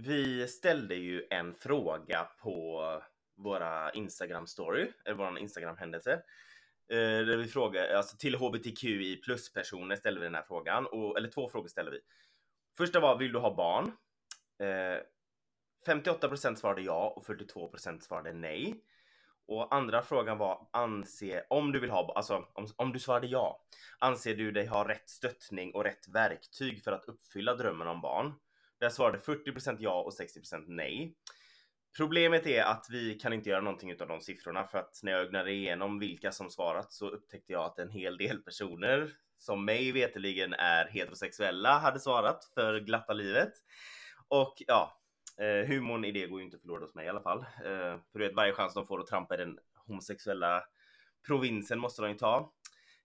Vi ställde ju en fråga på våra Instagram story, eh, eller vår Instagram händelse. Eh, där vi frågade, alltså till hbtqi plus personer ställde vi den här frågan, och, eller två frågor ställde vi. Första var, vill du ha barn? Eh, 58% svarade ja och 42% svarade nej. Och andra frågan var, anse, om du vill ha, alltså om, om du svarade ja, anser du dig ha rätt stöttning och rätt verktyg för att uppfylla drömmen om barn? Där svarade 40% ja och 60% nej. Problemet är att vi kan inte göra någonting utav de siffrorna för att när jag ögnade igenom vilka som svarat så upptäckte jag att en hel del personer som mig veteligen är heterosexuella hade svarat för glatta livet. Och ja, eh, humorn i det går ju inte förlorad hos mig i alla fall. Eh, för du vet, varje chans de får att trampa i den homosexuella provinsen måste de ju ta.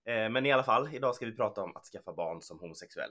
Eh, men i alla fall, idag ska vi prata om att skaffa barn som homosexuell.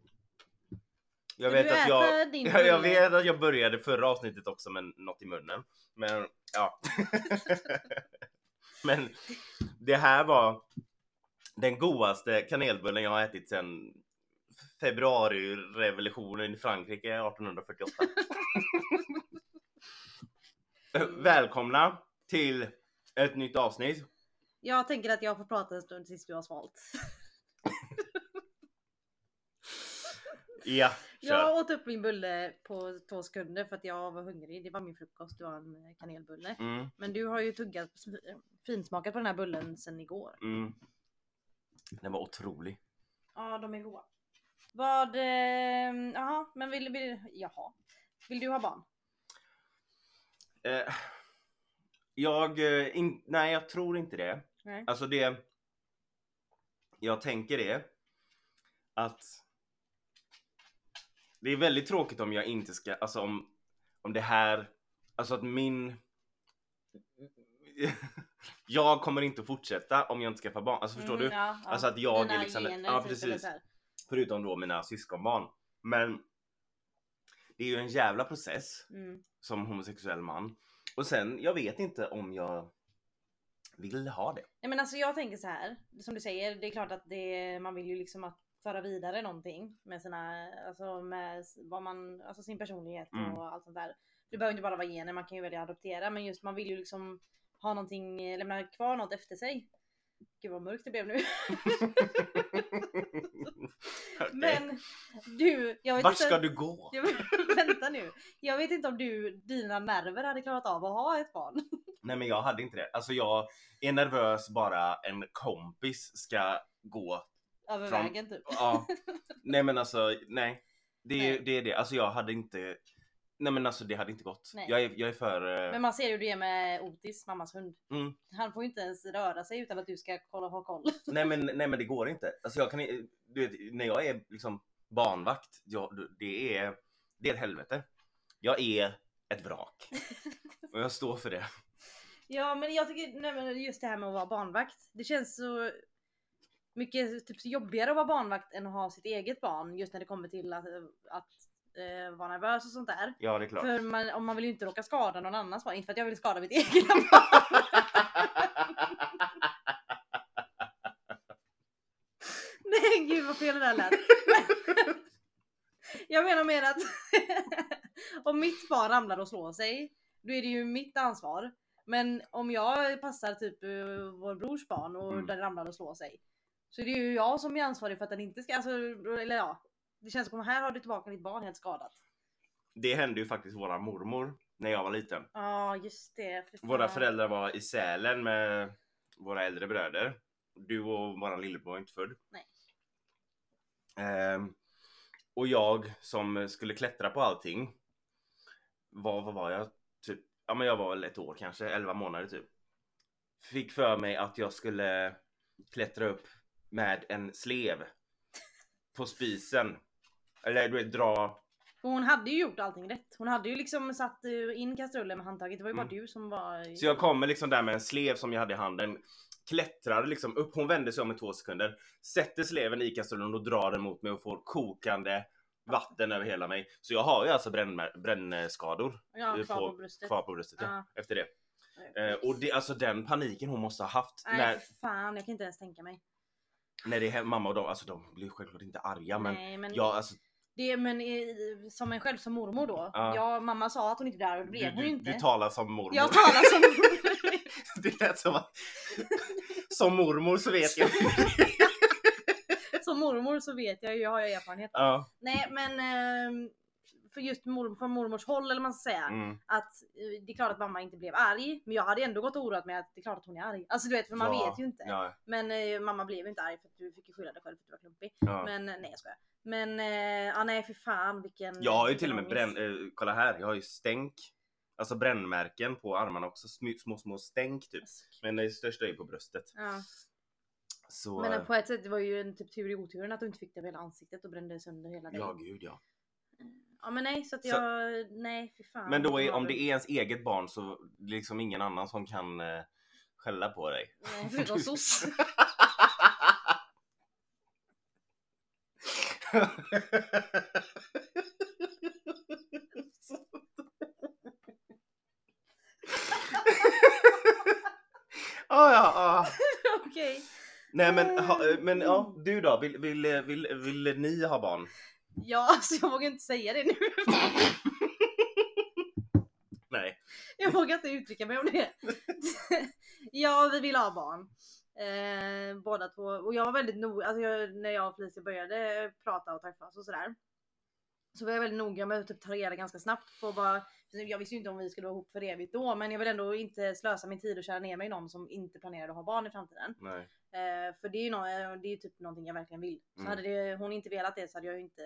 Jag vet att jag... din jag bulle? vet att jag började förra avsnittet också med något i munnen. Men ja. Men det här var den godaste kanelbullen jag har ätit sedan februarirevolutionen i Frankrike 1848. Välkomna till ett nytt avsnitt. Jag tänker att jag får prata en stund tills du har svalt. Ja, kör. Jag åt upp min bulle på två sekunder för att jag var hungrig. Det var min frukost, det var en eh, kanelbulle. Mm, Men du har ju tuggat finsmakat på den här bullen sedan igår. mm. Den var otrolig. Ja, de är goda. Vad, eh, jaha, men vill, vill, jaha. Vill du ha barn? Eh, jag, eh, in, nej jag tror inte det. Nej. Alltså det, jag tänker det, att det är väldigt tråkigt om jag inte ska, alltså om, om det här, alltså att min, jag kommer inte fortsätta om jag inte skaffar barn, alltså förstår Mm, du? Ja. Alltså att jag Dina är liksom, gener, ja typ, precis. Förutom då mina syskonbarn. Men det är ju en jävla process Mm. som homosexuell man. Och sen, jag vet inte om jag vill ha det. Nej men alltså jag tänker så här, som du säger, det är klart att det, man vill ju liksom att föra vidare någonting med sina, alltså med vad man, alltså sin personlighet Mm. och allt sånt där. Det behöver inte bara vara gener, man kan ju välja att adoptera men just man vill ju liksom ha någonting, lämna kvar något efter sig. Gud vad mörkt det blev nu. Okej. Men du, jag vet Vart inte. ska du gå? Jag, vänta nu. Jag vet inte om du, dina nerver hade klarat av att ha ett barn. Nej men jag hade inte det. Alltså jag är nervös bara en kompis ska gå. Över Från- vägen typ. Ja. Nej men alltså nej. Det är, Nej. det är det. Alltså jag hade inte. Nej men alltså det hade inte gått. Nej. Jag är, jag är för. eh, Men man ser hur det med Otis, mammas hund. Mm. Han får ju inte ens röra sig utan att du ska kolla ha koll. Nej men, nej men det går inte. Alltså jag kan du vet, när jag är liksom barnvakt, jag, det är, det är ett helvete. Jag är ett vrak. Och jag står för det. Ja men jag tycker nej, men just det här med att vara barnvakt. Det känns så mycket typ, jobbigare att vara barnvakt än att ha sitt eget barn. Just när det kommer till att, att eh, vara nervös och sånt där. Ja det är klart. För man, om man vill ju inte råka skada någon annans barn. Inte för att jag vill skada mitt eget barn. Nej gud vad fel det där lät. jag menar mer att om mitt barn ramlar och slår sig, då är det ju mitt ansvar. Men om jag passar typ eh, vår brors barn och Mm. den ramlar och slår sig. Så är det ju jag som är ansvarig för att den inte ska, alltså, eller ja. Det känns som att här har du tillbaka ditt barn helt skadat. Det hände ju faktiskt våra mormor när jag var liten. Ja just det. fan. Våra föräldrar var i Sälen med våra äldre bröder. Du och våran lillebror var inte född. Nej. Ehm, och jag som skulle klättra på allting. Vad, vad var jag? Typ, ja men jag var väl ett år kanske, 11 månader typ. Fick för mig att jag skulle klättra upp med en slev på spisen. Eller du vet dra hon hade ju gjort allting rätt. Hon hade ju liksom satt eh, in kastrullen med handtaget. Det var ju bara Mm. du som var... Så jag kommer liksom där med en slev som jag hade i handen. Klättrar liksom upp, hon vänder sig om i två sekunder. Sätter sleven i kastrullen och drar den mot mig och får kokande vatten över hela mig. Så jag har ju alltså brännskador Ja, eh, kvar på, bröstet. kvar på bröstet ja, Ja. efter det. Eh, och det, alltså den paniken hon måste ha haft Nej när, fan, jag kan inte ens tänka mig. När det är mamma och de, alltså de blir självklart inte arga men Nej men, jag alltså det, men eh, som en själv som mormor då. Ja. Ja. mamma sa att hon inte blev arg och det blev hon ju inte. du talar som mormor. jag talar som det lät som att som mormor så vet jag. som mormor så vet jag ju, har jag erfarenhet. ja. Nej men ehm, för just mor, från mormors håll eller man ska säga. Mm. Att eh, det är klart att mamma inte blev arg. Men jag hade ändå gått och oroat mig att det är klart att hon är arg. Alltså du vet för man Ja, vet ju inte. Ja, Men eh, mamma blev inte arg för att du fick ju skylla dig själv för att du var klumpig. ja. Men eh, nej jag skojar. Men eh, ja nej för fan vilken Jag har ju till och med bränn, eh, kolla här, jag har ju stänk. Alltså brännmärken på armarna också, små små, små stänk typ. Men det största är på bröstet. Ja. Så, Men eh, på ett sätt det var ju en typ tur i oturen att du inte fick det över hela ansiktet och brände sönder hela dig. ja gud ja. Ja men nej så att Så- jag, nej fy fan. Men då är, om det är ens eget barn så det är liksom ingen annan som kan eh, skälla på dig. Nej, förutom soc. Ah, ja, ja. Okej. Nej men, ha, eh, men ja, du då? Vill, vill, vill, vill, vill ni ha barn? Ja alltså jag vågar inte säga det nu. Nej. Jag vågar inte uttrycka mig om det. ja, vi vill ha barn. Eh, båda två. Och jag var väldigt noga, alltså jag, när jag och Felicia började prata och träffas och sådär. Så var jag väldigt noga med att typ ta reda ganska snabbt på vad, jag visste ju inte om vi skulle vara ihop för evigt då men jag vill ändå inte slösa min tid och köra ner mig i någon som inte planerar att ha barn i framtiden. Nej. Eh, för det är ju nå- det är typ någonting jag verkligen vill. Så Mm. hade det, hon inte velat det så hade jag inte,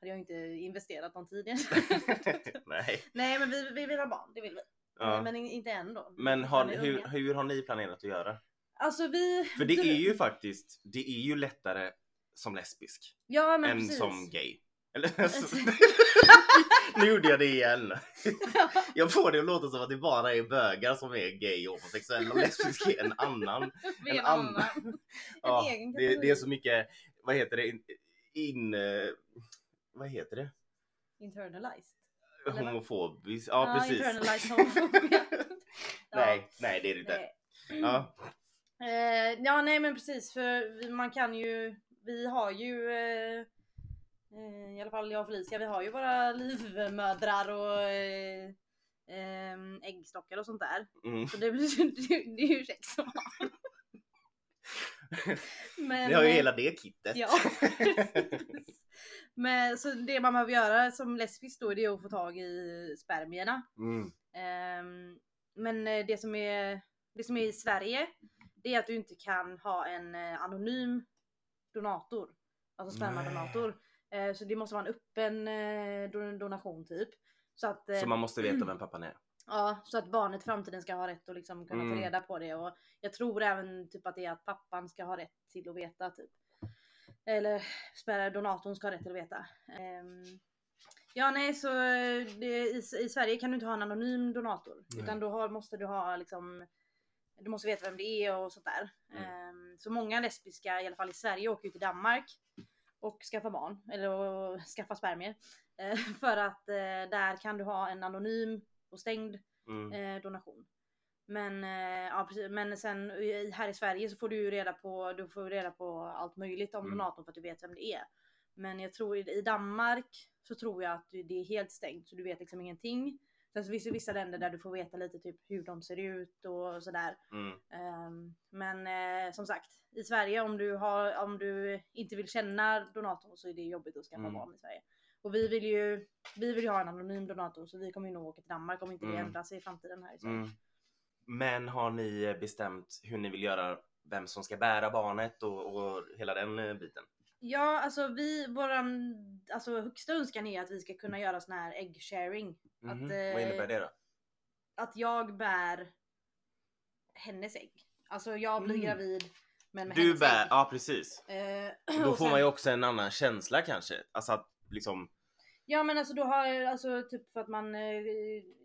hade jag inte investerat någon tid i Nej. Nej men vi, vi vill ha barn, det vill vi. Ja. Men in- inte än då. Men har, hur, hur har ni planerat att göra? Alltså vi... För det är ju faktiskt, det är ju lättare som lesbisk Ja än precis. som gay. Eller alltså, nu gjorde jag det igen. Jag får det att låta som att det bara är bögar som är gay och homosexuella och lesbisk är en annan. En en annan. annan. Ja, det, det är så mycket, vad heter det, in, in eh, vad heter det? Internalized. Vad? Homofobiskt, ja, precis. Internalized homofobia. Ja, Nej, nej det är det inte. Ja. Eh, ja nej men precis för man kan ju, vi har ju eh, i alla fall jag och Felicia, vi har ju våra livmödrar och eh, eh, äggstockar och sånt där. Mm. Så det, blir, det, det är ju sex som har. Men, Ni har ju eh, hela det kittet. Ja. Men så det man behöver göra som lesbisk då det är att få tag i spermierna. Mm. Ehm, men eh, det som, är, det som är i Sverige det är att du inte kan ha en eh, anonym donator. Alltså spermadonator. Eh, så det måste vara en öppen eh, don- donation typ. Så att, eh, Så man måste veta vem pappan är. Ja, så att barnet i framtiden ska ha rätt att liksom kunna Mm. ta reda på det och jag tror även typ att det är att pappan ska ha rätt till att veta typ. Eller spärra donatorn ska ha rätt till att veta. Ehm, ja nej så eh, det, i, i Sverige kan du inte ha en anonym donator Nej. utan då har, måste du ha liksom du måste veta vem det är och sånt där. Mm. Ehm, så många lesbiska, i alla fall i Sverige, åker ut till Danmark och skaffar barn, eller skaffa spermier. Eh, för att eh, där kan du ha en anonym och stängd Mm. eh, donation. Men, eh, ja, precis. men sen här i Sverige så får du ju reda på, du får reda på allt möjligt om Mm. donatorn för att du vet vem det är. Men jag tror i, Danmark så tror jag att det det är helt stängt så du vet liksom ingenting. Sen så finns det vissa länder där du får veta lite typ hur de ser ut och sådär. Mm. Ehm, men eh, som sagt, i Sverige om du, har, om du inte vill känna donatorn så är det jobbigt att skaffa Mm. barn i Sverige. Och vi vill ju vi vill ju ha en anonym donator så vi kommer ju nog åka till Danmark om inte det Mm. ändras i framtiden här i Sverige. Mm. Men har ni bestämt hur ni vill göra, vem som ska bära barnet och, och hela den eh, biten? Ja, alltså vi, våran alltså, högsta önskan är att vi ska kunna göra sån här egg sharing. Mhm. Att, Vad eh, innebär det då? Att jag bär hennes ägg. Alltså jag blir Mm. gravid men med Du bär, ägg. ja precis. Eh, Då får sen- man ju också en annan känsla kanske. Alltså att liksom, Ja men alltså då har alltså typ för att man, eh,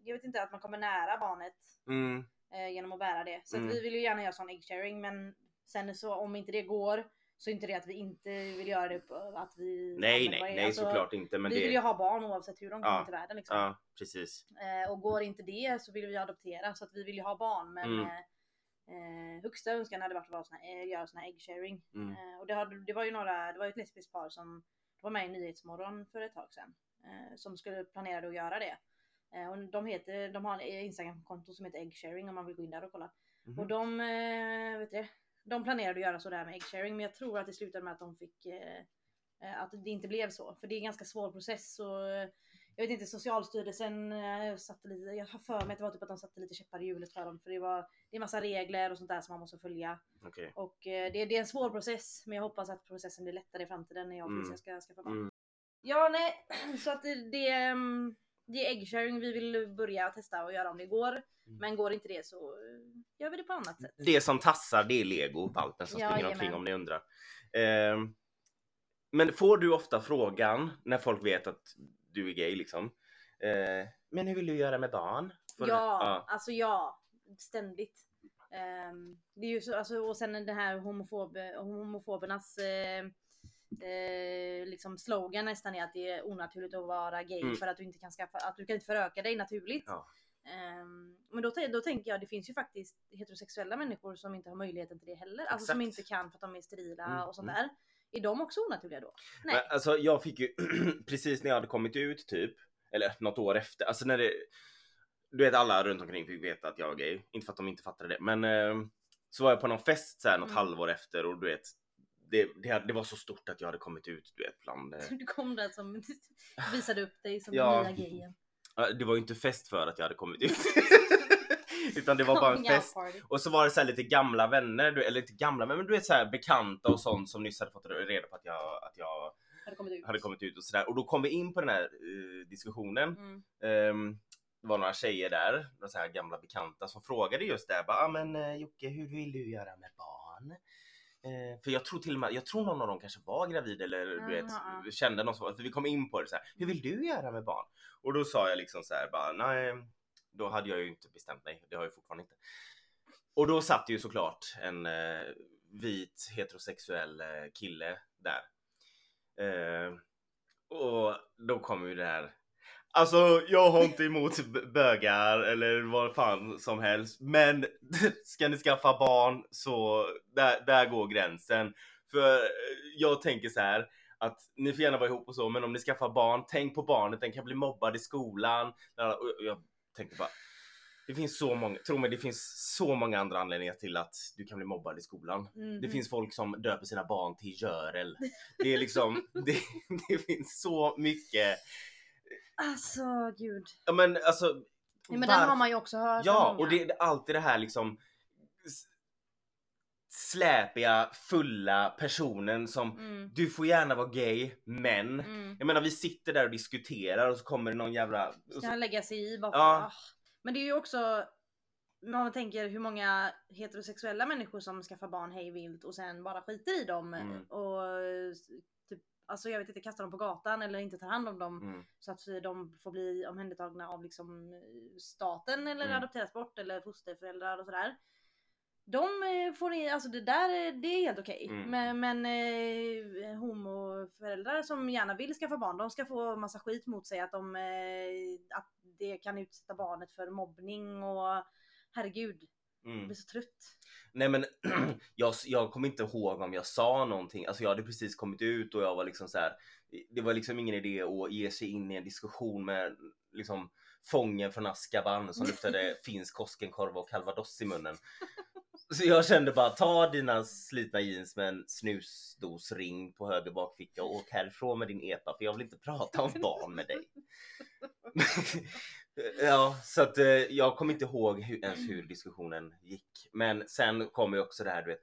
jag vet inte att man kommer nära barnet Mm. eh, genom att bära det. Så Mm. vi vill ju gärna göra sån egg sharing men sen så om inte det går så inte det att vi inte vill göra det på att vi Nej, nej, det nej Alltså, såklart inte. Men vi vill ju det... ha barn oavsett hur de kommer Ja, till världen liksom. Ja, precis. Eh, och går inte det så vill vi adoptera så att vi vill ju ha barn men Mm. eh, eh, högsta önskan hade varit att vara såna, eh, göra sån här egg sharing. Mm. Eh, och det, hade, det var ju några, det var ju ett lesbiskt par som var med i Nyhetsmorgon för ett tag sedan. Eh, som skulle planera att göra det. Och de, heter, de har ett Instagramkonto som heter egg sharing om man vill gå in där och kolla. Mhm. Och de, vet du, de planerade att göra sådär med egg sharing men jag tror att det slutade med att de fick eh, eh, att det inte blev så. För det är en ganska svår process och eh, jag vet inte, Socialstyrelsen eh, satte lite, jag har för mig att det var typ att de satte lite käppar i hjulet för dem. För det var, det är massa regler och sånt där som man måste följa. Okej. Och eh, det, det är en svår process men jag hoppas att processen blir lättare i framtiden när jag Mm. Ska skaffa barn. Mm. Ja nej, så att det, det, ehm, det är egg sharing vi vill börja testa och göra om det går. Mm. Men går inte det så eh, gör vi det på annat sätt. Det som tassar det är lego, valpen som springer Jajamän. omkring om ni undrar. Ehm, men får du ofta frågan när folk vet att du är gay liksom? Eh, men hur vill du göra med barn? Får du- Ja, alltså ja. Ständigt. Ehm, det är ju så, alltså, och sen den här homofob, homofobernas eh, liksom slogan nästan är att det är onaturligt att vara gay Mm. för att du inte kan skaffa, att du kan inte föröka dig naturligt. Ja. Ehm, men då, då tänker jag det finns ju faktiskt heterosexuella människor som inte har möjligheten till det heller. Alltså som Exakt. inte kan för att de är sterila Mm, och sånt mm. där. Är de också onaturliga då? Nej. Men, alltså jag fick ju precis när jag hade kommit ut typ, eller något år efter, alltså när det du vet alla runt omkring fick veta att jag var gay, inte för att de inte fattade det men eh, så var jag på någon fest så här något Mm. halvår efter och du vet det, det, det var så stort att jag hade kommit ut du vet bland eh, Du kom där som visade upp dig som Ja. den nya. Ja, Det var ju inte fest för att jag hade kommit ut. Utan det var bara en fest. Och så var det så här lite gamla vänner, eller inte gamla men du vet så här bekanta och sånt som nyss hade fått reda på att jag, att jag Hade kommit ut. hade kommit ut och sådär. Och då kom vi in på den här eh, diskussionen. Mm. Ehm, det var några tjejer där, några så här gamla bekanta som frågade just det. Bara, ah, men eh, Jocke, hur vill du göra med barn? Eh, för jag tror till och med, jag tror någon av dem kanske var gravid eller du vet, ja. kände någon som, för vi kom in på det så här. Hur vill du göra med barn? Och då sa jag liksom så här, bara, nej, då hade jag ju inte bestämt mig. Det har jag fortfarande inte. Och då satt ju såklart en eh, vit heterosexuell eh, kille där. Eh, och då kom ju det här. Alltså jag har inte emot bögar eller vad fan som helst. Men ska ni skaffa barn så där, där går gränsen. För jag tänker så här att ni får gärna vara ihop och så men om ni skaffar barn, tänk på barnet, den kan bli mobbad i skolan. Och jag tänkte bara det finns så många, tro mig det finns så många andra anledningar till att du kan bli mobbad i skolan. Det Mhm. finns folk som döper sina barn till Görel. Det är liksom, det, det finns så mycket. Alltså gud. Ja men alltså. Ja, men den varför- har man ju också hört. Ja många. och det är alltid det här liksom släpiga, fulla personen som Mm. du får gärna vara gay, men Mm. jag menar vi sitter där och diskuterar och så kommer det någon jävla... Ska så, han lägga sig i bara för, Ja. Men det är ju också om man tänker hur många heterosexuella människor som skaffar barn hej vilt och sen bara skiter i dem Mm. och alltså jag vet inte, kastar dem på gatan eller inte tar hand om dem mm, så att de får bli omhändertagna av liksom staten eller Mm. adopteras bort eller fosterföräldrar och sådär. De eh, får ni, alltså det där eh, det är helt okej. Mm. Men, men eh, homoföräldrar som gärna vill skaffa barn, de ska få massa skit mot sig att de eh, att det kan utsätta barnet för mobbning och herregud, jag mm. blir så trött. Nej men jag, jag kommer inte ihåg om jag sa någonting. Alltså jag hade precis kommit ut och jag var liksom så här. Det var liksom ingen idé att ge sig in i en diskussion med liksom fången från Azkaban som luktade finsk Koskenkorva och calvados i munnen. Så jag kände bara ta dina slitna jeans med en snusdosring på höger bakficka och åk härifrån med din epa för jag vill inte prata om barn med dig. ja, så att eh, jag kommer inte ihåg hur, ens hur diskussionen gick. Men sen kommer ju också det här du vet,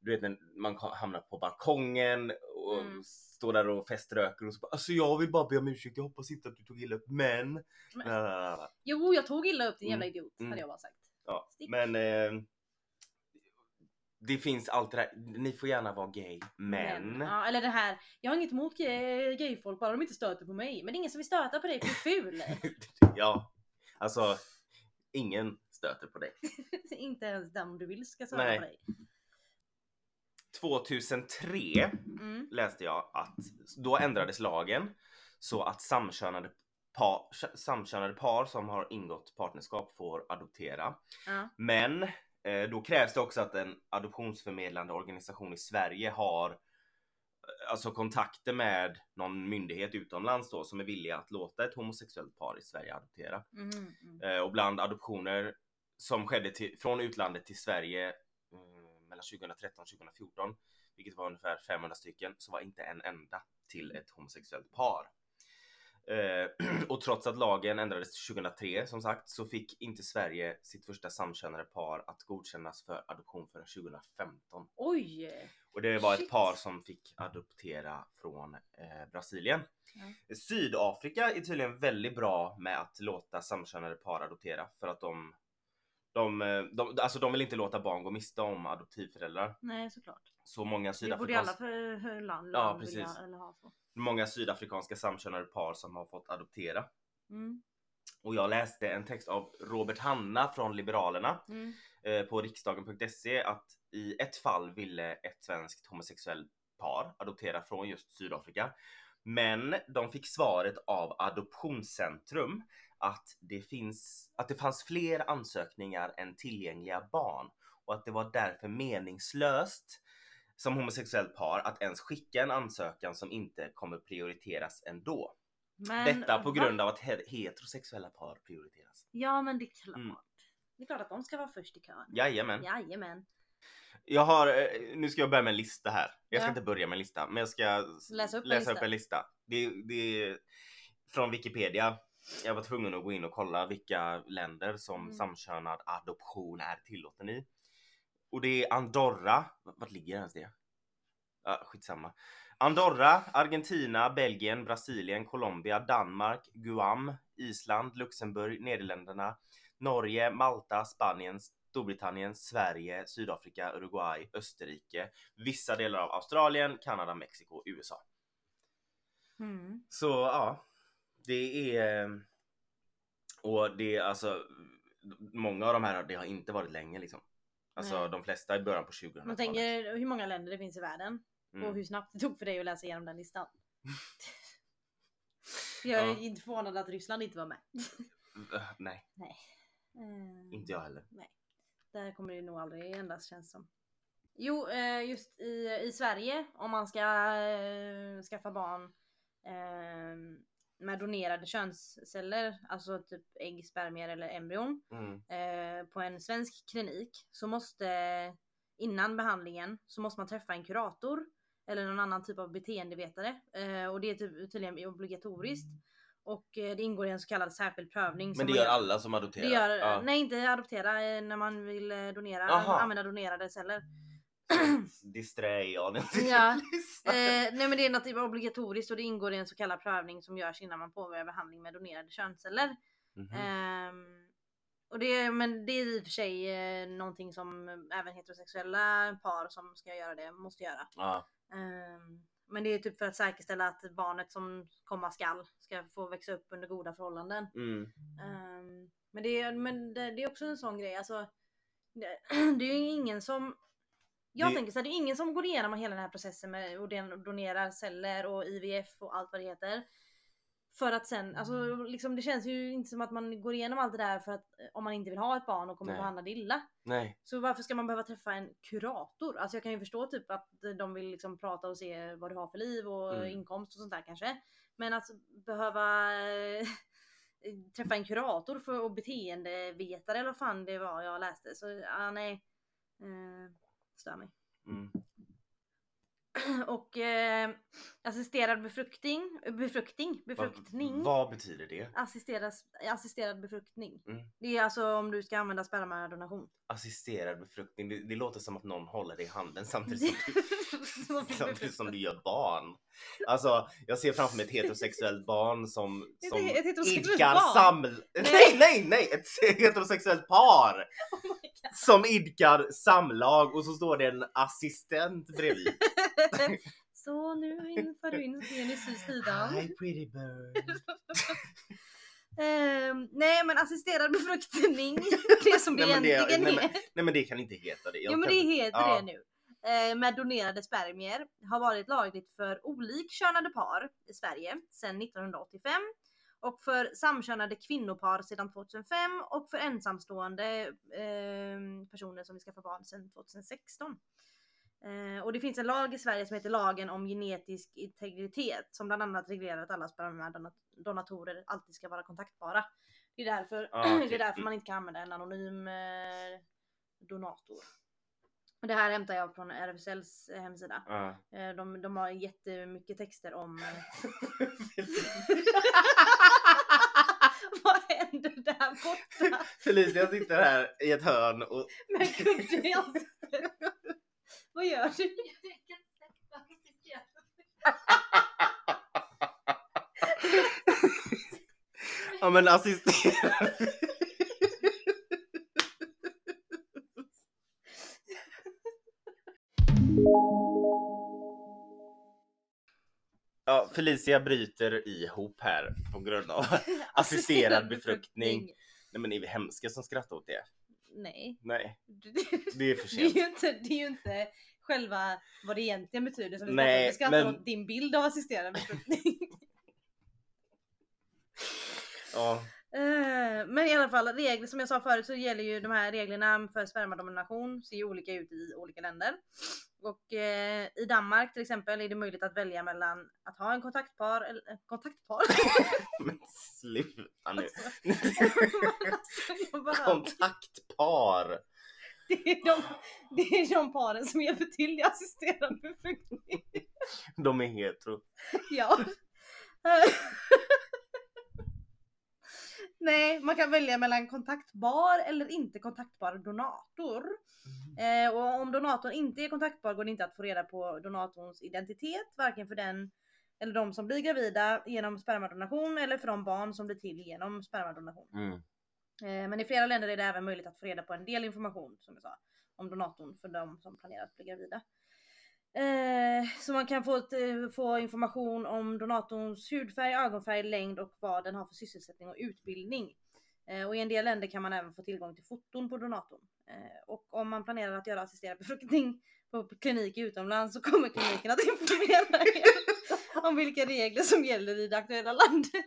du vet när man hamnar på balkongen och Mm. står där och feströker och så bara alltså jag vill bara be om ursäkt, jag hoppas inte att du tog illa upp men. Men-. Jo, jag tog illa upp din jävla Mm. idiot, Mm. hade jag bara sagt. Ja, Stick. men eh, det finns allt det där. Ni får gärna vara gay, men... Ja, eller det här, jag har inget emot gay- gayfolk bara de inte stöter på mig. Men det är ingen som vill stöta på dig för du är ful. ja, alltså ingen stöter på dig. inte ens den du vill ska stöta Nej. på dig. 2003 Mm. läste jag att då ändrades lagen så att samkönade par, samkönade par som har ingått partnerskap får adoptera. Ja. Men då krävs det också att en adoptionsförmedlande organisation i Sverige har eh, alltså kontakter med någon myndighet utomlands då som är villiga att låta ett homosexuellt par i Sverige adoptera. Mm, mm. Eh, och bland adoptioner som skedde till, från utlandet till Sverige eh, mellan 2013 och 2014, vilket var ungefär 500 stycken, så var inte en enda till ett homosexuellt par. Eh, och trots att lagen ändrades 2003 som sagt så fick inte Sverige sitt första samkönade par att godkännas för adoption förrän 2015. Oj! Och det var ett Shit. par som fick adoptera från eh, Brasilien. Sydafrika är tydligen väldigt bra med att låta samkönade par adoptera för att de de, eh, de, alltså de vill inte låta barn gå miste om adoptivföräldrar. Nej såklart. Så många, Det borde alla sydafrikanska, för, för land, Ja, land precis. vilja eller ha så. många sydafrikanska samkönade par som har fått adoptera. Mm. Och jag läste en text av Robert Hanna från Liberalerna Mm. eh, på riksdagen.se att i ett fall ville ett svenskt homosexuellt par adoptera från just Sydafrika. Men de fick svaret av Adoptionscentrum att det, finns, att det fanns fler ansökningar än tillgängliga barn och att det var därför meningslöst som homosexuellt par att ens skicka en ansökan som inte kommer prioriteras ändå. Men, Detta på grund av att he- heterosexuella par prioriteras. Ja men det är klart. Mm. Det är klart att de ska vara först i kön. Jajamän. Jajamän. Jag har, eh, nu ska jag börja med en lista här. Jag ska Ja. inte börja med en lista, men jag ska Läsa upp en läsa lista. upp en lista. Det, det är från Wikipedia. Jag var tvungen att gå in och kolla vilka länder som Mm. samkönad adoption är tillåten i. Och det är Andorra. Vart ligger ens det? Ja, skitsamma. Andorra, Argentina, Belgien, Brasilien, Colombia, Danmark, Guam, Island, Luxemburg, Nederländerna, Norge, Malta, Spanien, Storbritannien, Sverige, Sydafrika, Uruguay, Österrike, vissa delar av Australien, Kanada, Mexiko, USA. Mm. Så ja, det är... Och det är alltså... Många av de här det har inte varit länge liksom. Alltså Nej. de flesta i början på 2000-talet. Man tänker hur många länder det finns i världen och Mm. hur snabbt det tog för dig att läsa igenom den listan. Jag är Ja. inte förvånad att Ryssland inte var med. Äh, Nej, Eh, inte jag heller. Där kommer det nog aldrig ändras känns som. Jo, eh, just i, i Sverige om man ska eh, skaffa barn eh, med donerade könsceller, alltså typ ägg, spermier eller embryon Mm. eh, på en svensk klinik så måste innan behandlingen så måste man träffa en kurator eller någon annan typ av beteendevetare eh, och det är typ, tydligen obligatoriskt och eh, det ingår i en så kallad särskild prövning. Men det man gör alla som adopterar? gör, Ja. nej inte adoptera eh, när man vill eh, donera, Aha. använda donerade celler. Disträ jag nu. Ja. Eh, nej men det är något typ obligatoriskt och det ingår i en så kallad prövning som görs innan man påbörjar behandling med donerade könsceller. Mhm. Ehm, och det, men det är i och för sig eh, någonting som även heterosexuella par som ska göra det måste göra. Ja. Ehm, men det är typ för att säkerställa att barnet som komma skall ska få växa upp under goda förhållanden. Mm. Ehm, men det, är- men det, det är också en sån grej, alltså. Det, det är ju ingen som jag Det- tänker så här, det är ingen som går igenom hela den här processen med och donerar celler och IVF och allt vad det heter. För att sen, alltså liksom det känns ju inte som att man går igenom allt det där för att eh, om man inte vill ha ett barn och kommer Nej. behandla det illa. Nej. Så varför ska man behöva träffa en kurator? Alltså jag kan ju förstå typ att de vill liksom prata och se vad du har för liv och Mm. inkomst och sånt där kanske. Men att behöva eh, träffa en kurator för, och beteendevetare eller vad fan det var jag läste. Så ja, nej. Eh, stör mig. Mm. Och eh, assisterad befruktning, befruktning, befruktning. Vad, vad betyder det? Assisterad, assisterad befruktning. Mm. Det är alltså om du ska använda spermadonation. Assisterad befruktning. Det, det låter som att någon håller det i handen samtidigt som du, samtidigt som du gör barn. Alltså, jag ser framför mig ett heterosexuellt barn som, Ett- som ett heterosexuellt idkar saml... Nej, nej, nej! Ett heterosexuellt par! Oh som idkar samlag och så står det en assistent bredvid. Så nu inför du in penis i sidan. Hi pretty bird. Ehm, nej men assisterad befruktning, det som det Nej, men det- egentligen nej, är. Nej men det kan inte heta det. Jag Jo men det heter ja. det nu. Eh, med donerade spermier har varit lagligt för olikkönade par i Sverige sedan 1985 och för samkönade kvinnopar sedan 2005 och för ensamstående eh, personer som vill skaffa barn sedan 2016. Eh, och det finns en lag i Sverige som heter lagen om genetisk integritet som bland annat reglerar att alla spermadonatorer alltid ska vara kontaktbara. Det är därför, Ah, okej. det är därför man inte kan använda en anonym eh, donator. Det här hämtar jag från RFSLs eh, hemsida. Ja. Eh, De, de har jättemycket texter om... Vad händer där borta? Felicia sitter här i ett hörn och kudde i ansiktet. Vad gör du? ja men assisterar. Ja, Felicia bryter ihop här på grund av assisterad befruktning. Nej men är vi hemska som skrattar åt det? Nej. Nej, Det, är för det, är sent. ju inte, det är ju inte själva vad det egentligen betyder som vi Nej, skrattar åt. Vi skrattar men- åt din bild av assisterad befruktning. Ja, Eh, Men i alla fall, regler som jag sa förut så gäller ju de här reglerna för spermadonation ser ju olika ut i olika länder. Och eh, i Danmark till exempel är det möjligt att välja mellan att ha en kontaktpar eller eh, kontaktpar. men sluta nu. Jag bara- Kontaktpar. det, är de, det är de paren som hjälper till i assisterad befruktning. De är hetero. Ja. Nej, man kan välja mellan kontaktbar eller inte kontaktbar donator. Eh, och om donatorn inte är kontaktbar går det inte att få reda på donatorns identitet, varken för den eller de som blir gravida genom spermadonation eller för de barn som blir till genom spermadonation. Mm. Eh, men i flera länder är det även möjligt att få reda på en del information, som jag sa, om donatorn för de som planerar att bli gravida. Eh, så man kan få, eh, få information om donatorns hudfärg, ögonfärg, längd och vad den har för sysselsättning och utbildning. Eh, och i en del länder kan man även få tillgång till foton på donatorn. Och om man planerar att göra assisterad befruktning på klinik utomlands så kommer kliniken att informera er om vilka regler som gäller i det aktuella landet.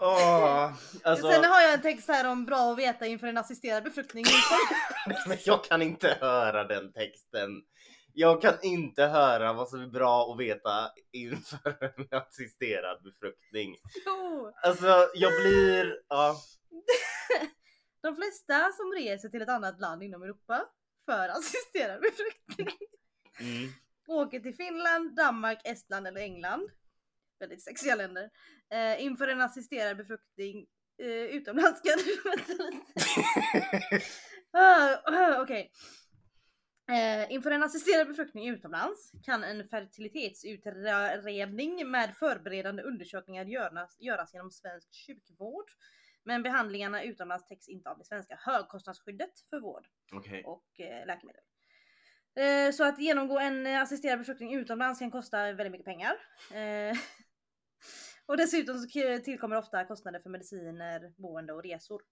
Åh, alltså, Sen har jag en text här om bra att veta inför en assisterad befruktning. men jag kan inte höra den texten. Jag kan inte höra vad som är bra att veta inför en assisterad befruktning. jo! Alltså jag blir, ja. De flesta som reser till ett annat land inom Europa för assisterad befruktning Mm. åker till Finland, Danmark, Estland eller England. Väldigt sexiga länder. Eh, inför en assisterad befruktning eh, utomlands. Du- lite. Ah, ah, Okej. Eh, inför en assisterad befruktning utomlands kan en fertilitetsutredning med förberedande undersökningar göras, göras genom svensk sjukvård. Men behandlingarna utomlands täcks inte av det svenska högkostnadsskyddet för vård Okej. och eh, läkemedel. Eh, så att genomgå en eh, assisterad befruktning utomlands kan kosta väldigt mycket pengar. Och dessutom så tillkommer ofta kostnader för mediciner, boende och resor.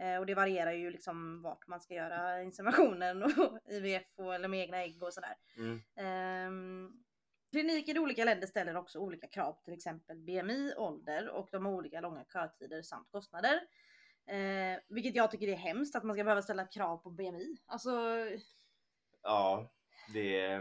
Eh, och det varierar ju liksom vart man ska göra inseminationen och IVF och, eller med egna ägg och sådär. Mm. Ehm, kliniker i olika länder ställer också olika krav till exempel BMI, ålder och de har olika långa kötider samt kostnader. Eh, vilket jag tycker är hemskt att man ska behöva ställa krav på BMI. Alltså Ja, det...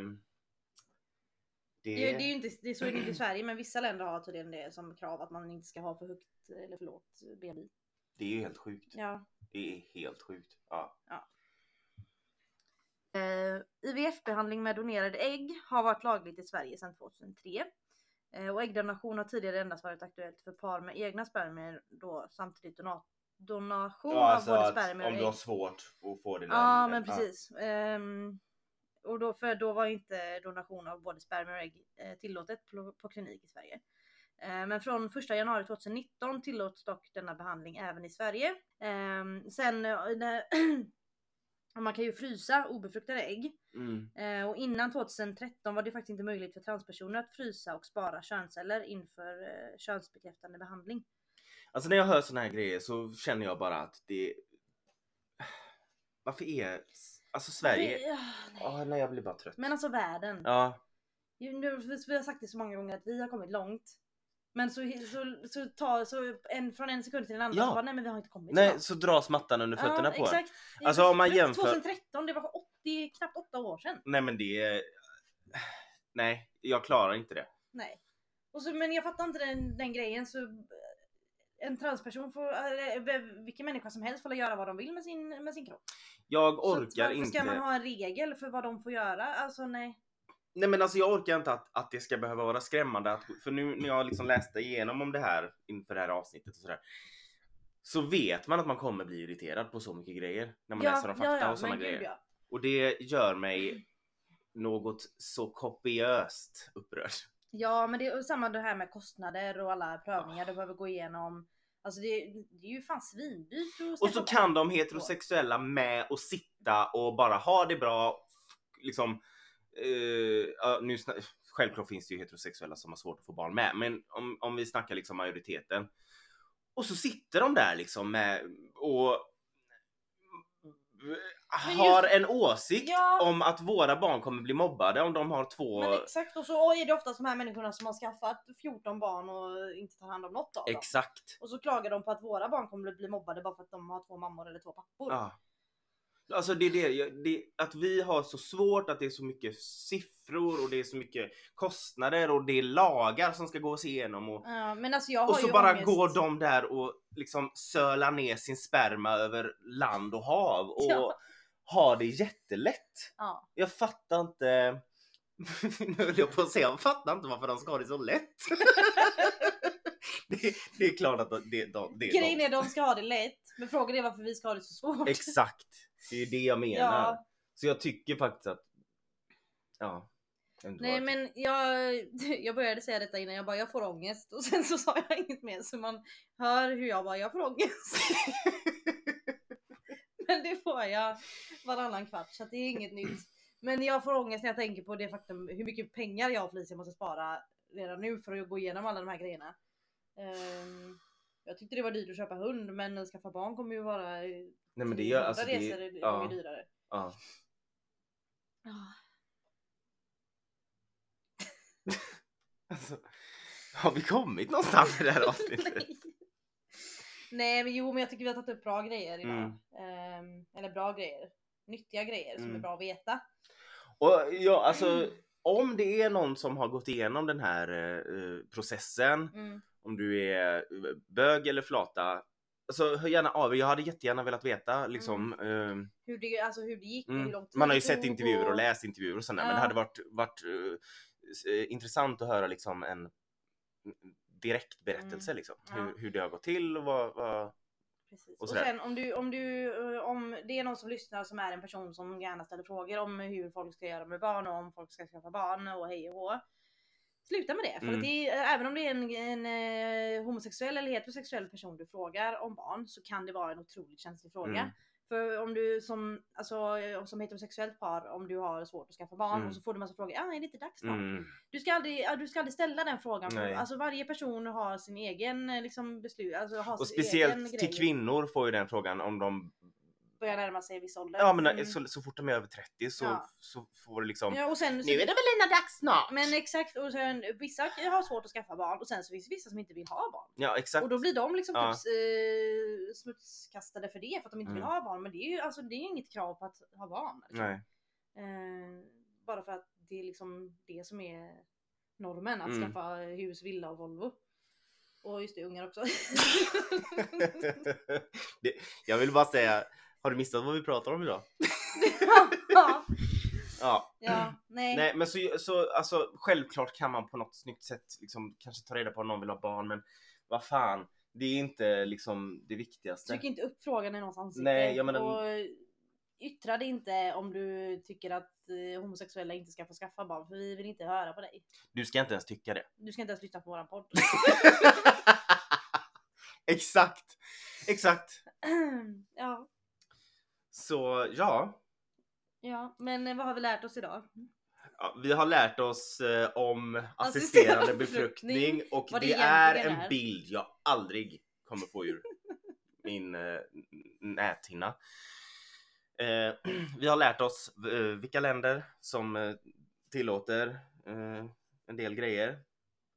Det... det, det är ju inte, det är så är det inte i Sverige men vissa länder har tydligen det som krav att man inte ska ha för högt eller för lågt BMI. det är ju helt sjukt. Ja. Det är helt sjukt. Ja. Eh, IVF-behandling med donerade ägg har varit lagligt i Sverige sedan 2003. Eh, och äggdonation har tidigare endast varit aktuellt för par med egna spermier då samtidigt dona- donation Ja, alltså av både spermier och om ägg. du har svårt att få dina... Ja men precis. Ehm, och då, för då var inte donation av både spermier och ägg eh, tillåtet på, på klinik i Sverige. Eh, Men från 1 januari 2019 tillåts dock denna behandling även i Sverige. Ehm, Sen eh, man kan ju frysa obefruktade ägg. Mm. Eh, Och innan 2013 var det faktiskt inte möjligt för transpersoner att frysa och spara könsceller inför eh, könsbekräftande behandling. Alltså när jag hör såna här grejer så känner jag bara att det... Varför är... Alltså Sverige... Ja, nej. Ja, nej jag blir bara trött. Men alltså världen. Ja, vi har sagt det så många gånger att vi har kommit långt. Men så, så, så, ta, så en, från en sekund till en annan Ja. så bara nej men vi har inte kommit så nej långt. så dras mattan under fötterna på en. exakt. Alltså, om man jämför- 2013, det var för 80, knappt 8 år sedan. Nej men det. Nej, jag klarar inte det. Nej. Och så, men jag fattar inte den, den grejen så en transperson får, eller vilken människa som helst får göra vad de vill med sin, med sin kropp. Jag Så orkar varför inte. ska man ha en regel för vad de får göra? Alltså nej. Nej men alltså jag orkar inte att, att det ska behöva vara skrämmande. Att, för nu när jag liksom läste igenom om det här inför det här avsnittet och sådär. Så vet man att man kommer bli irriterad på så mycket grejer. När man läser om fakta och sådana men gud, grejer. ja. Och det gör mig något så kopiöst upprörd. Ja men det är samma det här med kostnader och alla prövningar du behöver gå igenom. Alltså det, det är ju fan svindyrt Och så kan de heterosexuella med och sitta och bara ha det bra. Liksom, ja, nu självklart finns det ju heterosexuella som har svårt att få barn med, men om, om vi snackar liksom majoriteten. Och så sitter de där liksom med och har en åsikt Ja. om att våra barn kommer bli mobbade om de har två Men exakt och så är det oftast de här människorna som har skaffat 14 barn och inte tar hand om något av dem. Exakt. Och så klagar de på att våra barn kommer bli mobbade bara för att de har två mammor eller två pappor. Ja. Alltså det är det, det, att vi har så svårt, att det är så mycket siffror och det är så mycket kostnader och det är lagar som ska gås igenom och, Ja, men alltså jag har och så bara ångest. går de där och liksom sölar ner sin sperma över land och hav och Ja. Har det jättelätt. Ja. Jag fattar inte. nu höll jag på att säga, jag fattar inte varför de ska ha det så lätt. det, det är klart att det, det, det är Grejen de. är de ska ha det lätt. Men frågan är varför vi ska ha det så svårt. Exakt. Det är ju det jag menar. Ja. Så jag tycker faktiskt att... Ja. Nej men jag, jag började säga detta innan jag bara jag får ångest och sen så sa jag inget mer så man hör hur jag bara jag får ångest. det får jag varannan kvart så det är inget nytt. Men jag får ångest när jag tänker på det faktum hur mycket pengar jag och Felicia måste spara redan nu för att gå igenom alla de här grejerna. Ehm, jag tyckte det var dyrt att köpa hund men att skaffa barn kommer ju vara Nej men det gör alltså... resor Det, är ja, dyrare. ja. Ah. Alltså, har vi kommit någonstans i det här avsnittet? Nej. Men jo men jag tycker vi har tagit upp bra grejer idag. Mm. Ehm, eller bra grejer. Nyttiga grejer som är Mm. bra att veta. Och ja, alltså om det är någon som har gått igenom den här eh, processen, Mm. om du är eh, bög eller flata, alltså hör gärna av. Jag hade jättegärna velat veta liksom. eh, Hur, det, alltså, hur det gick Mm. hur lång tid Man har ju sett intervjuer och läst intervjuer och sådär men Ja. det hade varit, varit eh, eh, intressant att höra liksom en direkt berättelse liksom. Mm. Ja. Hur, hur det har gått till och vad, vad... Precis. och sen om du, om du, eh, om det är någon som lyssnar som är en person som gärna ställer frågor om hur folk ska göra med barn och om folk ska skaffa barn och hej och hå. Sluta med det. För Mm. att det är, även om det är en, en eh, homosexuell eller heterosexuell person du frågar om barn så kan det vara en otroligt känslig fråga. Mm. För om du som, alltså, som heterosexuellt par, om du har svårt att skaffa barn Mm. och så får du massa frågor. Ah, är det inte dags snart? Mm. Du, ska aldrig, du ska aldrig ställa den frågan. Nej. alltså varje person har sin egen eh, liksom, beslut. Alltså, har Och sin egen speciellt till grej. kvinnor får ju den frågan om de Börjar närma sig viss ålder. Ja men Mm. så, så fort de är över 30 så, Ja. så får det liksom Ja, och sen, Nu är det väl Lina dags snart! Men exakt, och sen, vissa har svårt att skaffa barn och sen så finns det vissa som inte vill ha barn. Ja exakt. Och då blir de liksom Ja. typ, eh, smutskastade för det för att de inte vill Mm. ha barn. Men det är ju alltså, det är inget krav på att ha barn. liksom. Nej. Eh, bara för att det är liksom det som är normen. Att Mm. skaffa hus, villa och Volvo. Och just det, ungar också. det, jag vill bara säga, har du missat vad vi pratar om idag? ja, Ja. nej. Nej men så, så alltså självklart kan man på något snyggt sätt liksom kanske ta reda på om någon vill ha barn men vad fan, det är inte liksom det viktigaste. Tryck inte upp frågan i någons ansikte. Nej, jag menar- och yttra det inte om du tycker att eh, homosexuella inte ska få skaffa barn för vi vill inte höra på dig. Du ska inte ens tycka det. Du ska inte ens lyssna på våran podd. Exakt! Exakt! ja, Så ja, ja, men eh, vad har vi lärt oss idag? Ja, vi har lärt oss eh, om Assisterad befruktning och det det är en är. bild jag aldrig kommer få ur min eh, näthinna. Eh, vi har lärt oss eh, vilka länder som eh, tillåter en del grejer.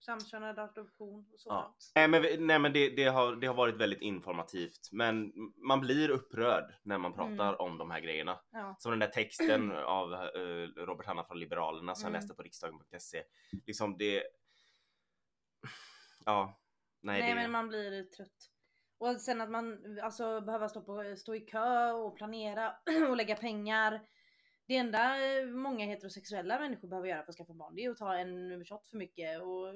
Samkönad adoption och Ja. sådant. Nej men, nej, men det, det, har, det har varit väldigt informativt men man blir upprörd när man pratar Mm. om de här grejerna. Ja. Som den där texten av eh, Robert Hanna från Liberalerna som Mm. jag läste på riksdagen.se. Liksom det... Ja. Nej, Nej det... men man blir trött. Och sen att man alltså behöver stå, på, stå i kö och planera och lägga pengar. Det enda eh, många heterosexuella människor behöver göra för att skaffa barn det är att ta en shot för mycket och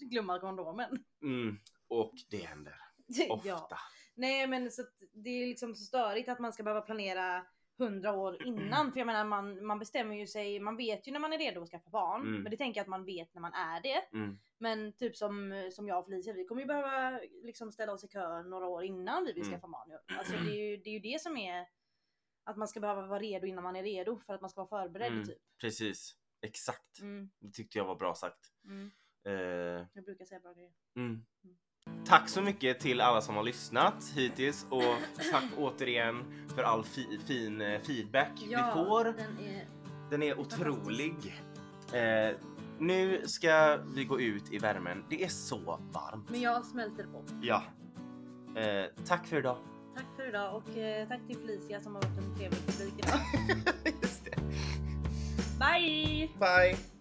glömma kondomen. Mm. Och det händer ofta. ja. Nej men så att det är liksom så störigt att man ska behöva planera hundra år innan. För jag menar man, man bestämmer ju sig, man vet ju när man är redo att skaffa barn. Mm. Men det tänker jag att man vet när man är det. Mm. Men typ som, som jag och Felicia, vi kommer ju behöva liksom ställa oss i kö några år innan vi vill Mm. skaffa barn. Alltså det är, ju, det är ju det som är att man ska behöva vara redo innan man är redo för att man ska vara förberedd Mm. typ. Precis. Exakt. Mm, Det tyckte jag var bra sagt. mm. Eh, Jag brukar säga bra grejer. mm. Tack så mycket till alla som har lyssnat hittills och tack återigen för all fi- fin eh, feedback vi får. den är... Den är otrolig. Eh, nu ska vi gå ut i värmen. Det är så varmt. Men jag smälter på. Ja. Eh, tack för idag. Tack för idag och eh, tack till Felicia som har varit en trevlig publik idag. Just det. Bye! Bye!